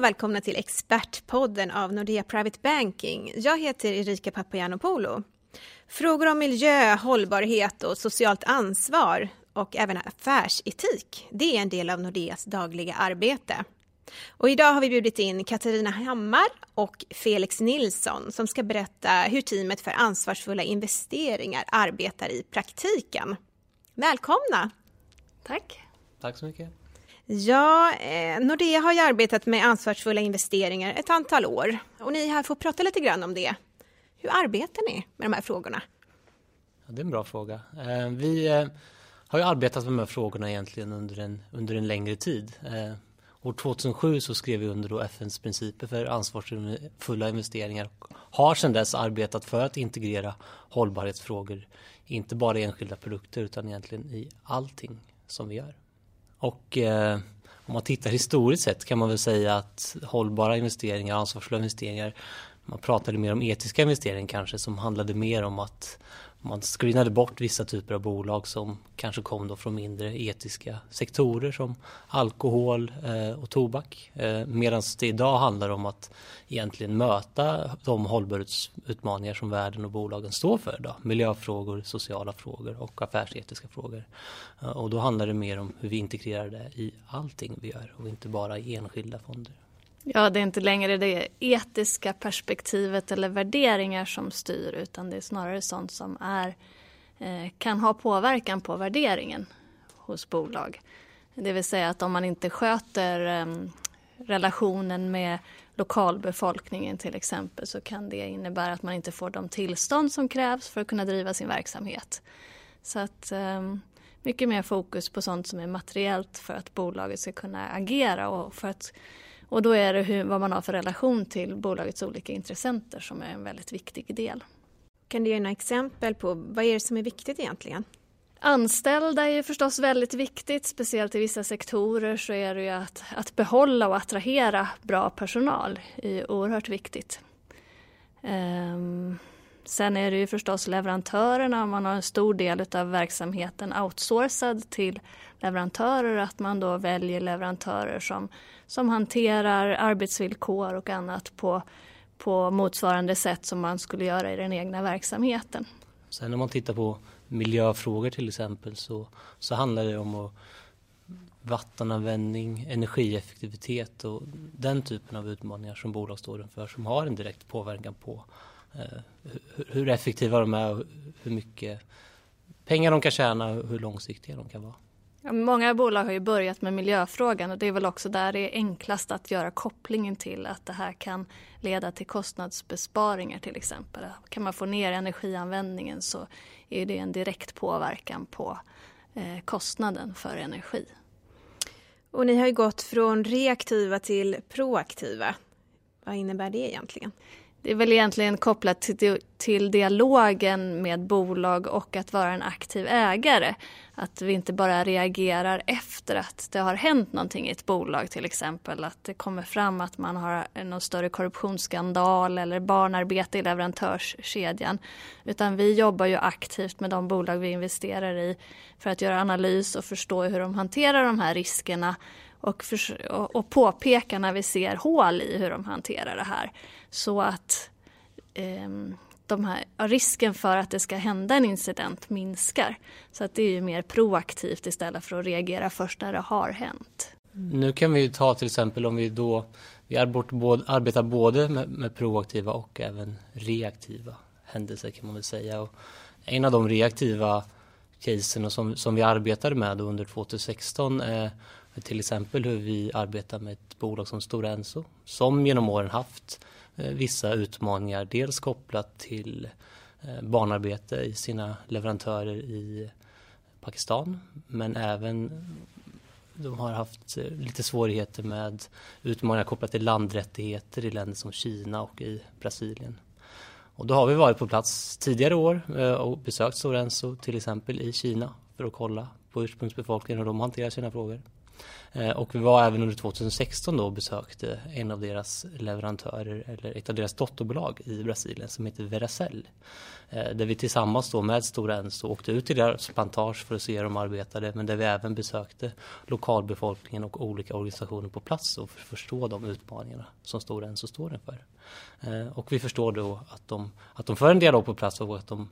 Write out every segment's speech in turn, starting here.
och välkomna till Expertpodden av Nordea Private Banking. Jag heter Erika Papagiannopoulou. Frågor om miljö, hållbarhet och socialt ansvar och även affärsetik, det är en del av Nordeas dagliga arbete. Och idag har vi bjudit in Katarina Hammar och Felix Nilsson som ska berätta hur teamet för ansvarsfulla investeringar arbetar i praktiken. Välkomna! Tack! Tack så mycket! Ja, eh, Nordea har ju arbetat med ansvarsfulla investeringar ett antal år och ni här får prata lite grann om det. Hur arbetar ni med de här frågorna? Ja, det är en bra fråga. Eh, vi eh, har ju arbetat med de här frågorna egentligen under en, under en längre tid. Eh, år 2007 så skrev vi under då FNs principer för ansvarsfulla investeringar och har sedan dess arbetat för att integrera hållbarhetsfrågor, inte bara i enskilda produkter utan egentligen i allting som vi gör. Och eh, om man tittar historiskt sett kan man väl säga att hållbara investeringar, ansvarsfulla investeringar, man pratade mer om etiska investeringar kanske som handlade mer om att man screenade bort vissa typer av bolag som kanske kom då från mindre etiska sektorer som alkohol eh, och tobak. Eh, Medan det idag handlar om att egentligen möta de hållbarhetsutmaningar som världen och bolagen står för. idag. Miljöfrågor, sociala frågor och affärsetiska frågor. Eh, och då handlar det mer om hur vi integrerar det i allting vi gör och inte bara i enskilda fonder. Ja, det är inte längre det etiska perspektivet eller värderingar som styr utan det är snarare sånt som är, eh, kan ha påverkan på värderingen hos bolag. Det vill säga att om man inte sköter ehm, relationen med lokalbefolkningen till exempel så kan det innebära att man inte får de tillstånd som krävs för att kunna driva sin verksamhet. Så att ehm, mycket mer fokus på sånt som är materiellt för att bolaget ska kunna agera och för att och då är det hur, vad man har för relation till bolagets olika intressenter som är en väldigt viktig del. Kan du ge några exempel på vad är det som är viktigt egentligen? Anställda är förstås väldigt viktigt, speciellt i vissa sektorer så är det ju att, att behålla och attrahera bra personal är oerhört viktigt. Um, sen är det ju förstås leverantörerna, om man har en stor del av verksamheten outsourcad till leverantörer, att man då väljer leverantörer som som hanterar arbetsvillkor och annat på, på motsvarande sätt som man skulle göra i den egna verksamheten. Sen om man tittar på miljöfrågor till exempel så, så handlar det om att vattenanvändning, energieffektivitet och den typen av utmaningar som bolag står inför som har en direkt påverkan på hur effektiva de är och hur mycket pengar de kan tjäna och hur långsiktiga de kan vara. Ja, många bolag har ju börjat med miljöfrågan och det är väl också där det är enklast att göra kopplingen till att det här kan leda till kostnadsbesparingar till exempel. Kan man få ner energianvändningen så är det en direkt påverkan på eh, kostnaden för energi. Och ni har ju gått från reaktiva till proaktiva. Vad innebär det egentligen? Det är väl egentligen kopplat till, till dialogen med bolag och att vara en aktiv ägare. Att vi inte bara reagerar efter att det har hänt någonting i ett bolag till exempel. Att det kommer fram att man har någon större korruptionsskandal eller barnarbete i leverantörskedjan. Utan vi jobbar ju aktivt med de bolag vi investerar i för att göra analys och förstå hur de hanterar de här riskerna och, för, och, och påpeka när vi ser hål i hur de hanterar det här. Så att eh, de här, risken för att det ska hända en incident minskar. Så att det är ju mer proaktivt istället för att reagera först när det har hänt. Nu kan vi ta till exempel om vi då vi arbetar både med, med proaktiva och även reaktiva händelser kan man väl säga. Och en av de reaktiva casen som, som vi arbetade med under 2016 är eh, till exempel hur vi arbetar med ett bolag som Stora Enso som genom åren haft eh, vissa utmaningar. Dels kopplat till eh, barnarbete i sina leverantörer i Pakistan men även de har haft eh, lite svårigheter med utmaningar kopplat till landrättigheter i länder som Kina och i Brasilien. Och då har vi varit på plats tidigare år och besökt Stora Enso till exempel i Kina för att kolla på ursprungsbefolkningen och hur de hanterar sina frågor. Eh, och vi var även under 2016 då och besökte en av deras leverantörer eller ett av deras dotterbolag i Brasilien som heter Veracel. Eh, där vi tillsammans då med Stora Enso åkte ut till deras plantage för att se hur de arbetade men där vi även besökte lokalbefolkningen och olika organisationer på plats och för att förstå de utmaningarna som Stora Enso står inför. Eh, och vi förstår då att de, att de för en dialog på plats och att de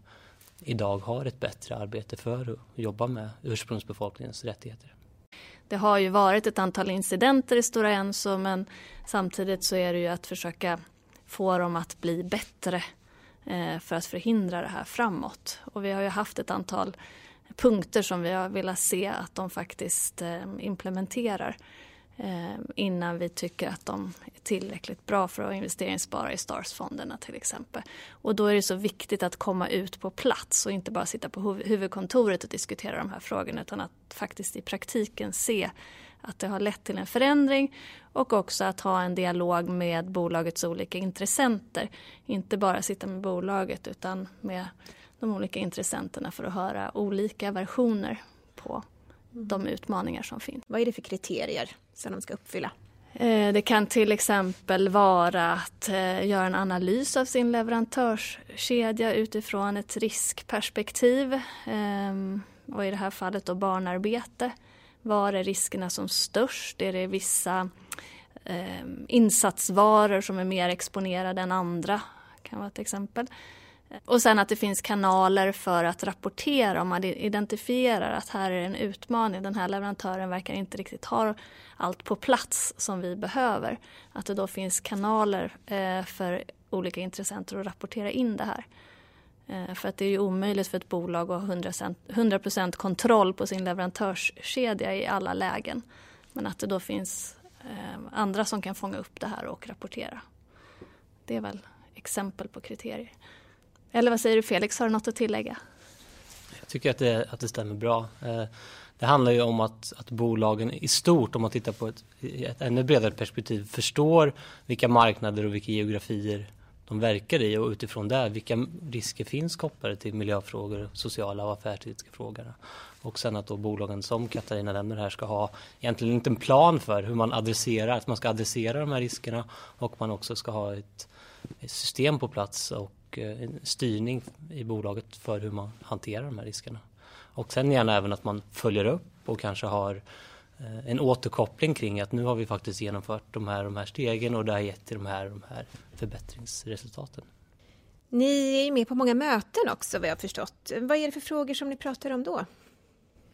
idag har ett bättre arbete för att jobba med ursprungsbefolkningens rättigheter. Det har ju varit ett antal incidenter i Stora Enso men samtidigt så är det ju att försöka få dem att bli bättre eh, för att förhindra det här framåt. Och vi har ju haft ett antal punkter som vi har velat se att de faktiskt eh, implementerar. Ehm, innan vi tycker att de är tillräckligt bra för att investeringsspara i Starsfonderna. till exempel. Och då är det så viktigt att komma ut på plats och inte bara sitta på huvudkontoret och diskutera de här frågorna utan att faktiskt i praktiken se att det har lett till en förändring och också att ha en dialog med bolagets olika intressenter. Inte bara sitta med bolaget utan med de olika intressenterna för att höra olika versioner på de utmaningar som finns. Vad är det för kriterier som de ska uppfylla? Eh, det kan till exempel vara att eh, göra en analys av sin leverantörskedja utifrån ett riskperspektiv. Ehm, och i det här fallet då barnarbete. Var är riskerna som störst? Är det vissa ehm, insatsvaror som är mer exponerade än andra? kan vara ett exempel. Och sen att det finns kanaler för att rapportera om man identifierar att här är en utmaning. Den här leverantören verkar inte riktigt ha allt på plats som vi behöver. Att det då finns kanaler eh, för olika intressenter att rapportera in det här. Eh, för att det är ju omöjligt för ett bolag att ha 100%, kontroll på sin leverantörskedja i alla lägen. Men att det då finns eh, andra som kan fånga upp det här och rapportera. Det är väl exempel på kriterier. Eller vad säger du Felix, har du något att tillägga? Jag tycker att det, att det stämmer bra. Eh, det handlar ju om att, att bolagen i stort, om man tittar på ett, ett ännu bredare perspektiv, förstår vilka marknader och vilka geografier de verkar i och utifrån det vilka risker finns kopplade till miljöfrågor, sociala och affärsetiska frågor. Och sen att då bolagen som Katarina nämner här ska ha egentligen inte en plan för hur man adresserar, att man ska adressera de här riskerna och man också ska ha ett, ett system på plats och och eh, en styrning i bolaget för hur man hanterar de här riskerna. Och sen gärna även att man följer upp och kanske har eh, en återkoppling kring att nu har vi faktiskt genomfört de här, de här stegen och det har gett till de här, de här förbättringsresultaten. Ni är med på många möten också vad jag har förstått. Vad är det för frågor som ni pratar om då?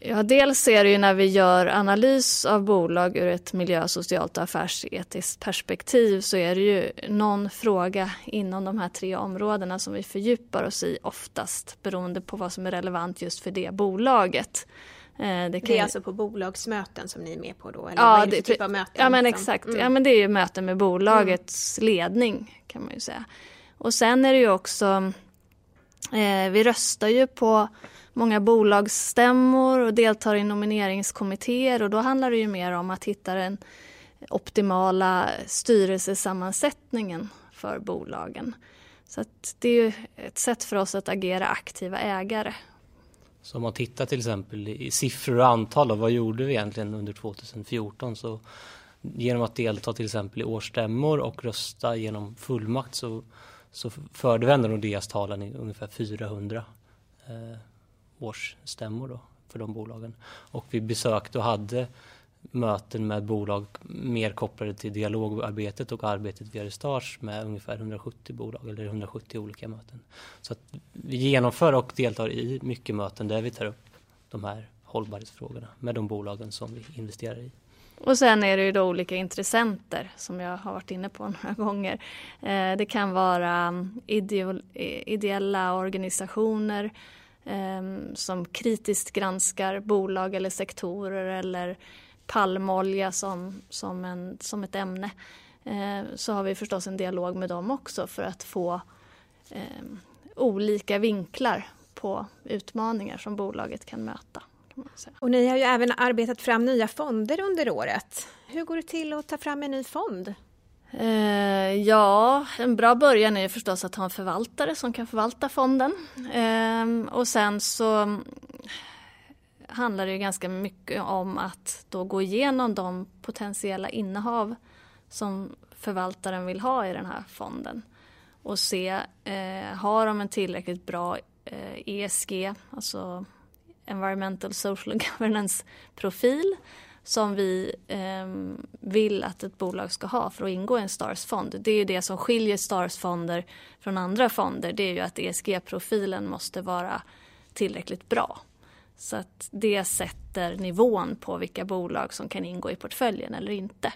Ja, dels är det ju när vi gör analys av bolag ur ett miljö, socialt och affärsetiskt perspektiv så är det ju någon fråga inom de här tre områdena som vi fördjupar oss i oftast beroende på vad som är relevant just för det bolaget. Eh, det, det, är alltså på bolagsmöten som ni är med på då? Eller ja, vad är det typ av möten? Ja men exakt, mm. ja, men det är ju möten med bolagets mm. ledning kan man ju säga. Och sen är det ju också, eh, vi röstar ju på många bolagsstämmor och deltar i nomineringskommittéer och då handlar det ju mer om att hitta den optimala styrelsesammansättningen för bolagen. Så det är ju ett sätt för oss att agera aktiva ägare. Så om man tittar till exempel i siffror och antal, vad gjorde vi egentligen under 2014? Så genom att delta till exempel i årsstämmor och rösta genom fullmakt så, så förde vi ändå Nordeas talan i ungefär 400 eh, årsstämmor då för de bolagen. Och vi besökte och hade möten med bolag mer kopplade till dialogarbetet och arbetet via Restage med ungefär 170 bolag eller 170 olika möten. Så att vi genomför och deltar i mycket möten där vi tar upp de här hållbarhetsfrågorna med de bolagen som vi investerar i. Och sen är det ju då olika intressenter som jag har varit inne på några gånger. Eh, det kan vara mm, eh, ideella organisationer Ehm, som kritiskt granskar bolag eller sektorer eller palmolja som, som, en, som ett ämne ehm, så har vi förstås en dialog med dem också för att få eh, olika vinklar på utmaningar som bolaget kan möta. Och ni har ju även arbetat fram nya fonder under året. Hur går det till att ta fram en ny fond? Eh, ja, en bra början är förstås att ha en förvaltare som kan förvalta fonden. Eh, och sen så handlar det ganska mycket om att då gå igenom de potentiella innehav som förvaltaren vill ha i den här fonden och se, eh, har de en tillräckligt bra eh, ESG, alltså Environmental Social Governance profil som vi eh, vill att ett bolag ska ha för att ingå i en Stars-fond. Det är ju det som skiljer Stars-fonder från andra fonder. Det är ju att ESG-profilen måste vara tillräckligt bra. Så att det sätter nivån på vilka bolag som kan ingå i portföljen eller inte.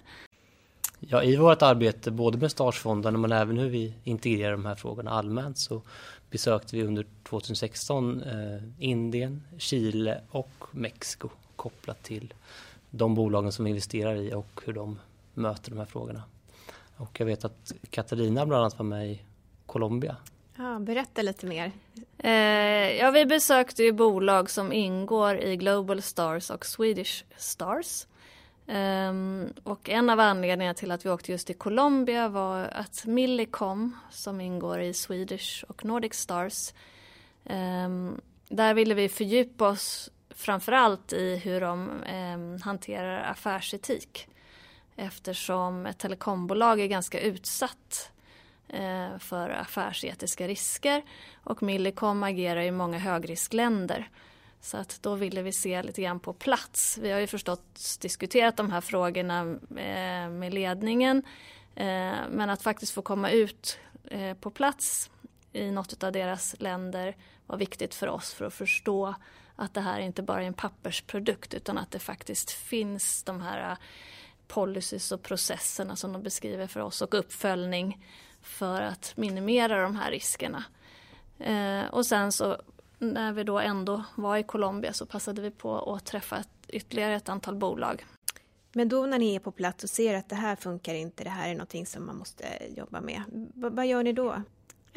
Ja, i vårt arbete både med Starsfonden men även hur vi integrerar de här frågorna allmänt så besökte vi under 2016 eh, Indien, Chile och Mexiko kopplat till de bolagen som vi investerar i och hur de möter de här frågorna. Och jag vet att Katarina bland annat var med i Colombia. Ja, berätta lite mer. Eh, ja, vi besökte ju bolag som ingår i Global Stars och Swedish Stars. Um, och en av anledningarna till att vi åkte just till Colombia var att Millicom som ingår i Swedish och Nordic Stars um, där ville vi fördjupa oss framförallt i hur de eh, hanterar affärsetik eftersom ett telekombolag är ganska utsatt eh, för affärsetiska risker och Millicom agerar i många högriskländer. Så att då ville vi se lite grann på plats. Vi har ju förstås diskuterat de här frågorna eh, med ledningen. Eh, men att faktiskt få komma ut eh, på plats i något av deras länder var viktigt för oss för att förstå att det här inte bara är en pappersprodukt utan att det faktiskt finns de här äh, policies och processerna som de beskriver för oss och uppföljning för att minimera de här riskerna. Eh, och sen så när vi då ändå var i Colombia så passade vi på att träffa ett, ytterligare ett antal bolag. Men då när ni är på plats och ser att det här funkar inte, det här är någonting som man måste jobba med, v vad gör ni då?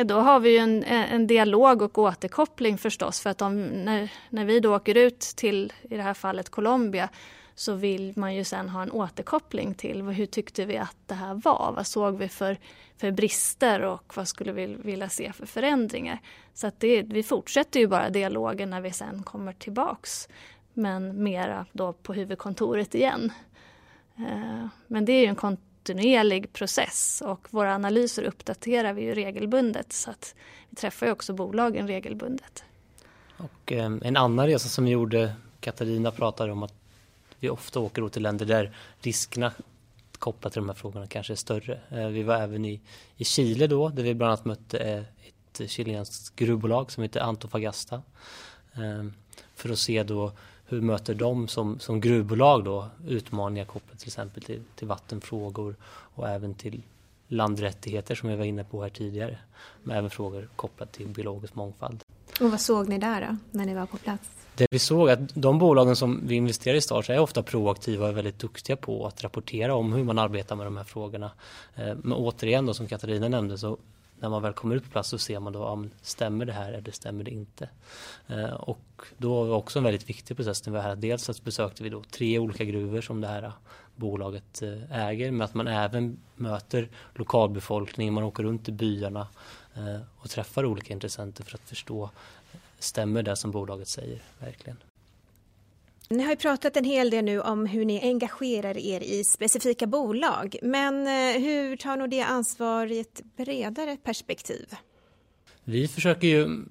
Eh, då har vi en, eh, en dialog och återkoppling förstås för att om, när, när vi då åker ut till, i det här fallet Colombia, så vill man ju sen ha en återkoppling till hur tyckte vi att det här var? Vad såg vi för, för brister och vad skulle vi vilja se för förändringar? Så att det, vi fortsätter ju bara dialogen när vi sen kommer tillbaks men mera då på huvudkontoret igen. Eh, men det är ju en kontinuerlig process och våra analyser uppdaterar vi ju regelbundet så att vi träffar ju också bolagen regelbundet. Och eh, en annan resa som vi gjorde, Katarina pratade om att vi ofta åker till länder där riskerna kopplat till de här frågorna kanske är större. Eh, vi var även i, i Chile då, där vi bland annat mötte eh, ett chilenskt gruvbolag som heter Antofagasta. För att se då hur möter de som, som gruvbolag då utmaningar kopplat till exempel till, till vattenfrågor och även till landrättigheter som vi var inne på här tidigare. Men även frågor kopplat till biologisk mångfald. Och vad såg ni där då, när ni var på plats? Det vi såg att de bolagen som vi investerar i Stars är ofta proaktiva och väldigt duktiga på att rapportera om hur man arbetar med de här frågorna. Eh, men återigen då som Katarina nämnde så när man väl kommer ut på plats så ser man då om stämmer det här eller stämmer det inte. Eh, och då var också en väldigt viktig process när vi var här. Dels så besökte vi då tre olika gruvor som det här eh, bolaget eh, äger men att man även möter lokalbefolkningen, man åker runt i byarna eh, och träffar olika intressenter för att förstå stämmer det som bolaget säger verkligen. Ni har ju pratat en hel del nu om hur ni engagerar er i specifika bolag. Men eh, hur tar Nordea ansvar i ett bredare perspektiv? Vi försöker ju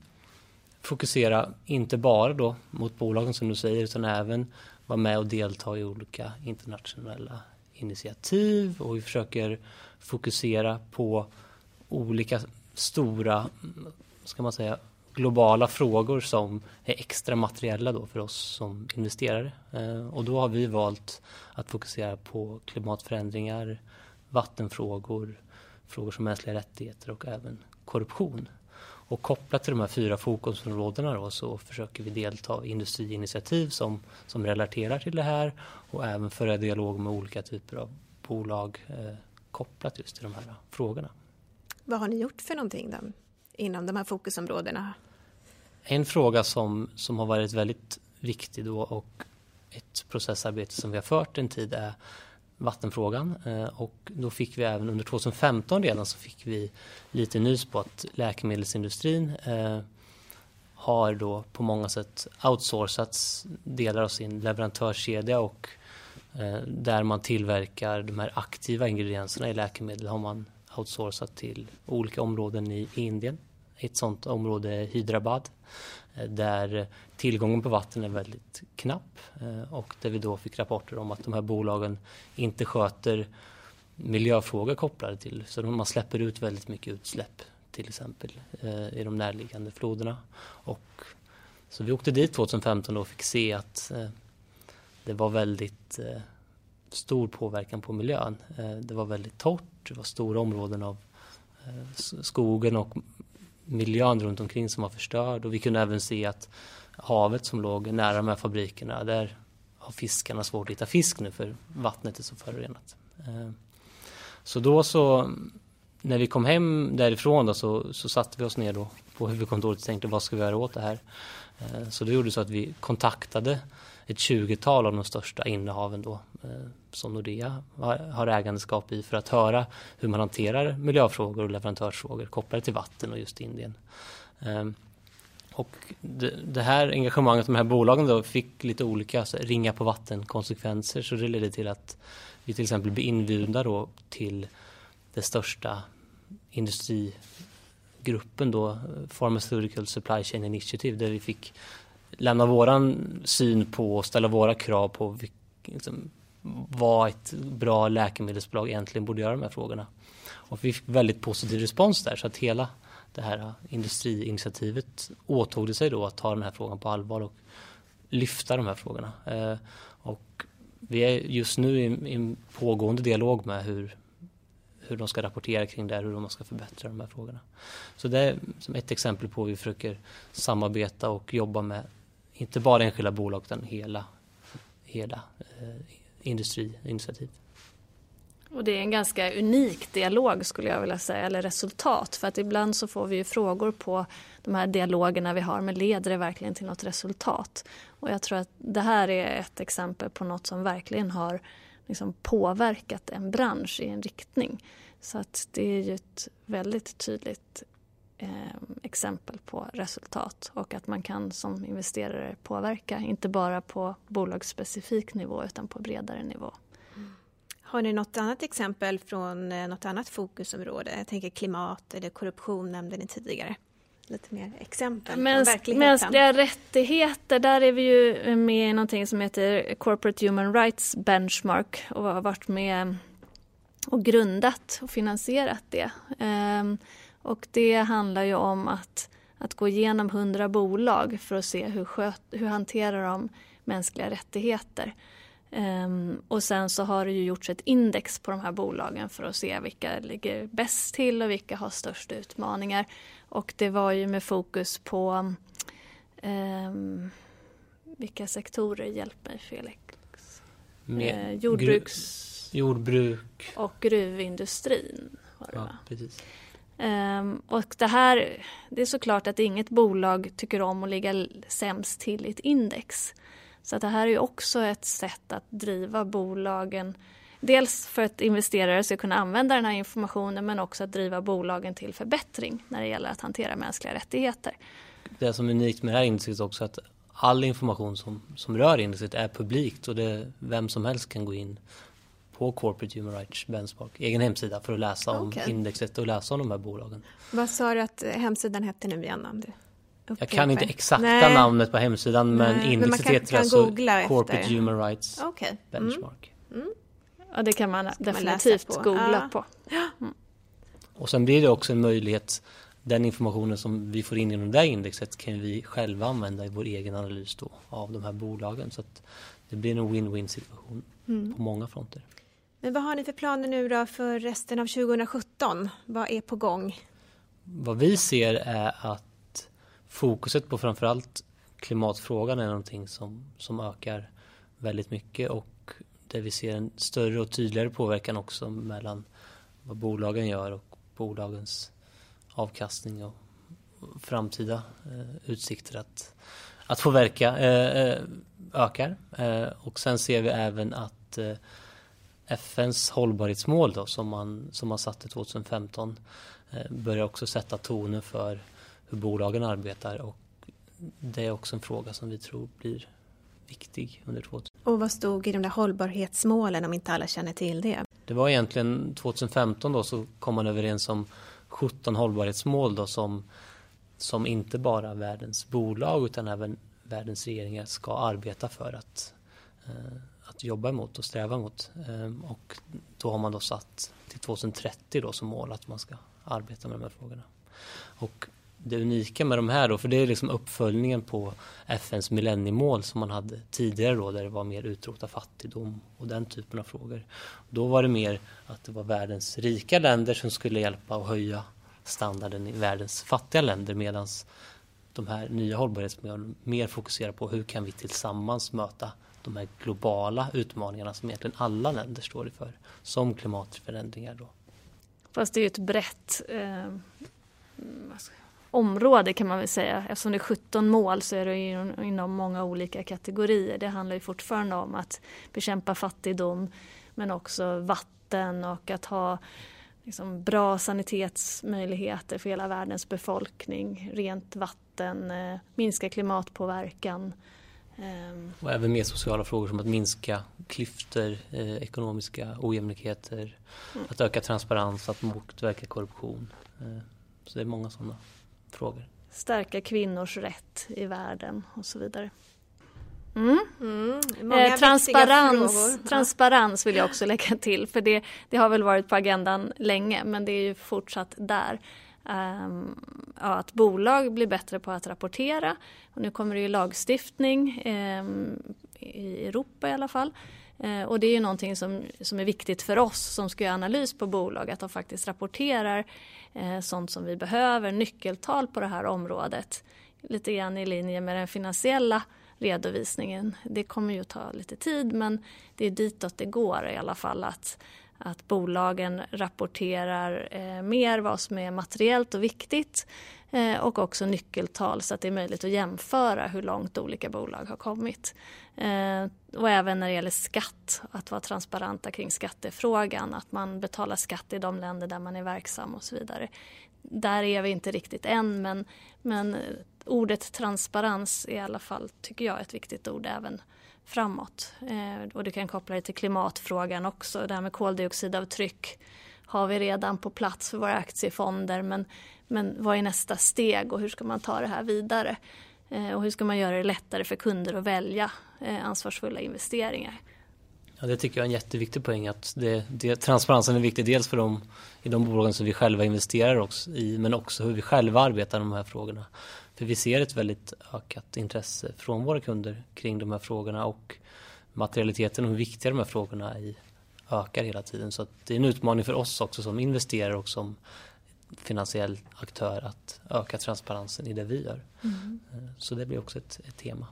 fokusera inte bara då mot bolagen som du säger utan även vara med och delta i olika internationella initiativ och vi försöker fokusera på olika stora, ska man säga, globala frågor som är extra materiella då för oss som investerare. Eh, och då har vi valt att fokusera på klimatförändringar, vattenfrågor, frågor som mänskliga rättigheter och även korruption. Och kopplat till de här fyra fokusområdena då, så försöker vi delta i industriinitiativ som, som relaterar till det här och även föra dialog med olika typer av bolag eh, kopplat just till de här frågorna. Vad har ni gjort för någonting då? inom de här fokusområdena? En fråga som, som har varit väldigt viktig då och ett processarbete som vi har fört en tid är vattenfrågan eh, och då fick vi även under 2015 redan så fick vi lite nys på att läkemedelsindustrin eh, har då på många sätt outsourcats delar av sin leverantörskedja och eh, där man tillverkar de här aktiva ingredienserna i läkemedel har man outsourcat till olika områden i Indien. Ett sådant område är Hyderabad eh, där tillgången på vatten är väldigt knapp eh, och där vi då fick rapporter om att de här bolagen inte sköter miljöfrågor kopplade till, så man släpper ut väldigt mycket utsläpp till exempel eh, i de närliggande floderna. Och, så vi åkte dit 2015 och fick se att det var väldigt stor påverkan på miljön. Det var väldigt torrt, det var stora områden av skogen och miljön runt omkring som var förstörd och vi kunde även se att havet som låg nära de här fabrikerna, där har fiskarna svårt att hitta fisk nu för vattnet är så förorenat. Eh, så då så när vi kom hem därifrån då, så, så satte vi oss ner då på huvudkontoret och tänkte vad ska vi göra åt det här? Eh, så det gjorde så att vi kontaktade ett 20-tal av de största innehaven då, eh, som Nordea har ägandeskap i för att höra hur man hanterar miljöfrågor och leverantörsfrågor kopplade till vatten och just Indien. Ehm, och det, det här engagemanget, de här bolagen då, fick lite olika alltså, ringa på vatten-konsekvenser så det ledde till att vi till exempel blev inbjudna då till det största industrigruppen då, eh, Pharmaceutical Supply Chain Initiative, där vi fick lämna våran syn på och ställa våra krav på liksom, vad ett bra läkemedelsbolag egentligen borde göra de här frågorna. Och vi fick väldigt positiv respons där så att hela det här industriinitiativet åtog sig då att ta den här frågan på allvar och lyfta de här frågorna. Eh, och vi är just nu i en pågående dialog med hur hur de ska rapportera kring det, hur de ska förbättra de här frågorna. Så det är som ett exempel på hur vi försöker samarbeta och jobba med inte bara enskilda bolag utan hela, hela eh, industriinitiativ. Och det är en ganska unik dialog skulle jag vilja säga, eller resultat. För att ibland så får vi ju frågor på de här dialogerna vi har, men leder det verkligen till något resultat? Och jag tror att det här är ett exempel på något som verkligen har liksom påverkat en bransch i en riktning. Så att det är ju ett väldigt tydligt exempel på resultat och att man kan som investerare påverka, inte bara på bolagsspecifik nivå utan på bredare nivå. Har ni något annat exempel från eh, något annat fokusområde? Jag tänker klimat eller korruption nämnde ni tidigare lite mer exempel Mäns Mänskliga rättigheter, där är vi ju med i någonting som heter Corporate Human Rights Benchmark och har varit med och grundat och finansierat det. Och det handlar ju om att, att gå igenom hundra bolag för att se hur, sköt, hur hanterar de mänskliga rättigheter. Um, och sen så har det ju gjorts ett index på de här bolagen för att se vilka ligger bäst till och vilka har störst utmaningar. Och det var ju med fokus på um, vilka sektorer, hjälp mig Felix? Med eh, jordbruks... jordbruk. Och gruvindustrin. Var det, ja, va? precis. Um, och det här, det är såklart att inget bolag tycker om att ligga sämst till i ett index. Så att det här är också ett sätt att driva bolagen Dels för att investerare ska kunna använda den här informationen men också att driva bolagen till förbättring när det gäller att hantera mänskliga rättigheter. Det som är unikt med det här indexet också är att all information som, som rör indexet är publikt och det, vem som helst kan gå in på Corporate Human Rights Benchmark, egen hemsida för att läsa okay. om indexet och läsa om de här bolagen. Vad sa du att hemsidan hette nu igen? Jag kan inte exakta Nej. namnet på hemsidan men Nej, indexet men heter alltså Corporate efter. Human Rights okay. Mm. Benchmark. Mm. Mm. Ja, det kan man definitivt man på. googla ja. på. Mm. Och sen blir det också en möjlighet, den informationen som vi får in genom det där indexet kan vi själva använda i vår egen analys då av de här bolagen. Så att det blir en win-win situation mm. på många fronter. Men vad har ni för planer nu då för resten av 2017? Vad är på gång? Vad vi ser är att fokuset på framförallt klimatfrågan är någonting som, som ökar väldigt mycket och där vi ser en större och tydligare påverkan också mellan vad bolagen gör och bolagens avkastning och framtida eh, utsikter att, att få verka eh, eh ökar. Eh, och sen ser vi även att eh, FNs hållbarhetsmål då, som, man, som man satte 2015 eh, börjar också sätta tonen för hur bolagen arbetar och det är också en fråga som vi tror blir viktig under 2000. Och vad stod i de där hållbarhetsmålen om inte alla känner till det? Det var egentligen 2015 då så kom man överens om 17 hållbarhetsmål då som, som inte bara världens bolag utan även världens regeringar ska arbeta för att, eh, att jobba emot och sträva mot. Ehm, och då har man då satt till 2030 då som mål att man ska arbeta med de här frågorna. Och det unika med de här då, för det är liksom uppföljningen på FNs millenniemål som man hade tidigare då, där det var mer utrota fattigdom och den typen av frågor. Då var det mer att det var världens rika länder som skulle hjälpa och höja standarden i världens fattiga länder medan de här nya hållbarhetsmålen mer fokuserar på hur kan vi tillsammans möta de här globala utmaningarna som egentligen alla länder står inför, som klimatförändringar. Då. Fast det är ju ett brett eh, område kan man väl säga. Eftersom det är 17 mål så är det inom många olika kategorier. Det handlar ju fortfarande om att bekämpa fattigdom men också vatten och att ha liksom bra sanitetsmöjligheter för hela världens befolkning, rent vatten, eh, minska klimatpåverkan. Ehm. Och även mer sociala frågor som att minska klyftor, eh, ekonomiska ojämlikheter, mm. att öka transparens, att motverka korruption. Eh, så det är många sådana frågor. Stärka kvinnors rätt i världen och så vidare. Mm. Mm, eh, transparens, transparens vill jag också lägga till för det, det har väl varit på agendan länge men det är ju fortsatt där. Um, ja, att bolag blir bättre på att rapportera. Och nu kommer det ju lagstiftning um, i Europa i alla fall. Uh, och det är ju någonting som, som är viktigt för oss som ska göra analys på bolag att de faktiskt rapporterar uh, sånt som vi behöver, nyckeltal på det här området. Lite grann i linje med den finansiella redovisningen. Det kommer ju att ta lite tid men det är ditåt det går i alla fall att, att bolagen rapporterar eh, mer vad som är materiellt och viktigt eh, och också nyckeltal så att det är möjligt att jämföra hur långt olika bolag har kommit. Eh, och även när det gäller skatt, att vara transparenta kring skattefrågan, att man betalar skatt i de länder där man är verksam och så vidare. Där är vi inte riktigt än men, men eh, ordet transparens är i alla fall, tycker jag, ett viktigt ord även framåt. Eh, och du kan koppla det till klimatfrågan också. Det här med koldioxidavtryck har vi redan på plats för våra aktiefonder men, men vad är nästa steg och hur ska man ta det här vidare? Eh, och hur ska man göra det lättare för kunder att välja eh, ansvarsfulla investeringar? Ja, det tycker jag är en jätteviktig poäng att det, det, transparensen är viktig dels för dem i de bolagen som vi själva investerar också i men också hur vi själva arbetar med de här frågorna. För vi ser ett väldigt ökat intresse från våra kunder kring de här frågorna och materialiteten och hur viktiga de här frågorna är ökar hela tiden. Så det är en utmaning för oss också som investerare och som finansiell aktör att öka transparensen i det vi gör. Mm. Så det blir också ett, ett tema.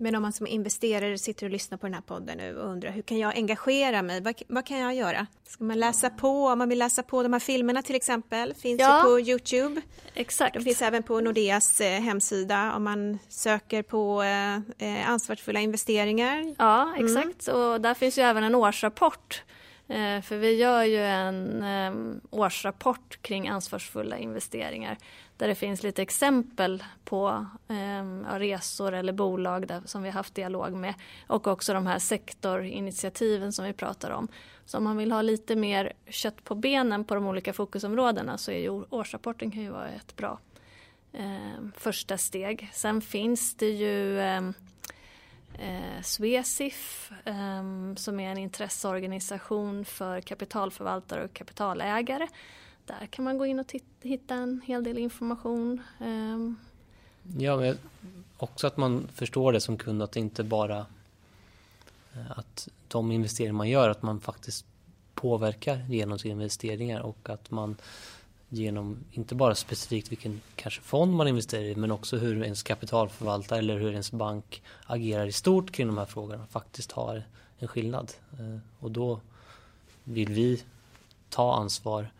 Men om man som investerare sitter och lyssnar på den här podden nu och undrar hur kan jag engagera mig? Vad, vad kan jag göra? Ska man läsa på? Om man vill läsa på de här filmerna till exempel, finns ja, ju på Youtube. Exakt. De finns även på Nordeas eh, hemsida om man söker på eh, eh ansvarsfulla investeringar. Ja, exakt. Mm. Och där finns ju även en årsrapport. Eh, för vi gör ju en ehm, årsrapport kring ansvarsfulla investeringar där det finns lite exempel på ehm, resor eller bolag där, som vi har haft dialog med och också de här sektorinitiativen som vi pratar om. Så om man vill ha lite mer kött på benen på de olika fokusområdena så är ju årsrapporten kan ju vara ett bra ehm, första steg. Sen finns det ju eh, Swesif eh, som är en intresseorganisation för kapitalförvaltare och kapitalägare där kan man gå in och hitta en hel del information. Eh. Ja, men också att man förstår det som kund att det inte bara eh, att de investeringar man gör, att man faktiskt påverkar genom sina investeringar och att man genom inte bara specifikt vilken kanske fond man investerar i men också hur ens kapitalförvaltare eller hur ens bank agerar i stort kring de här frågorna faktiskt har en skillnad. Eh, och då vill vi ta ansvar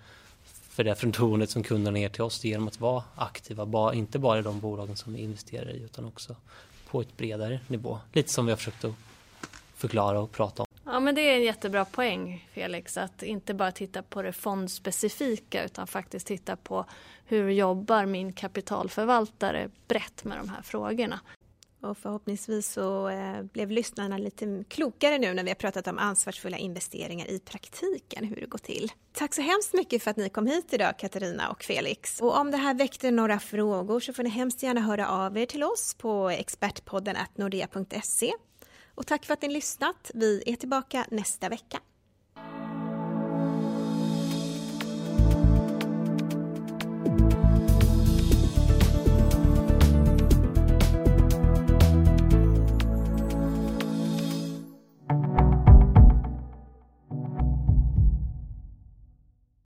för det förtroendet som kunderna ger till oss genom att vara aktiva, inte bara i de bolagen som vi investerar i utan också på ett bredare nivå. Lite som vi har försökt att förklara och prata om. Ja men det är en jättebra poäng, Felix, att inte bara titta på det fondspecifika utan faktiskt titta på hur jobbar min kapitalförvaltare brett med de här frågorna. Och förhoppningsvis så eh, blev lyssnarna lite klokare nu när vi har pratat om ansvarsfulla investeringar i praktiken, hur det går till. Tack så hemskt mycket för att ni kom hit idag, Katarina och Felix. Och om det här väckte några frågor så får ni hemskt gärna höra av er till oss på expertpodden nordea.se. Och tack för att ni lyssnat. Vi är tillbaka nästa vecka.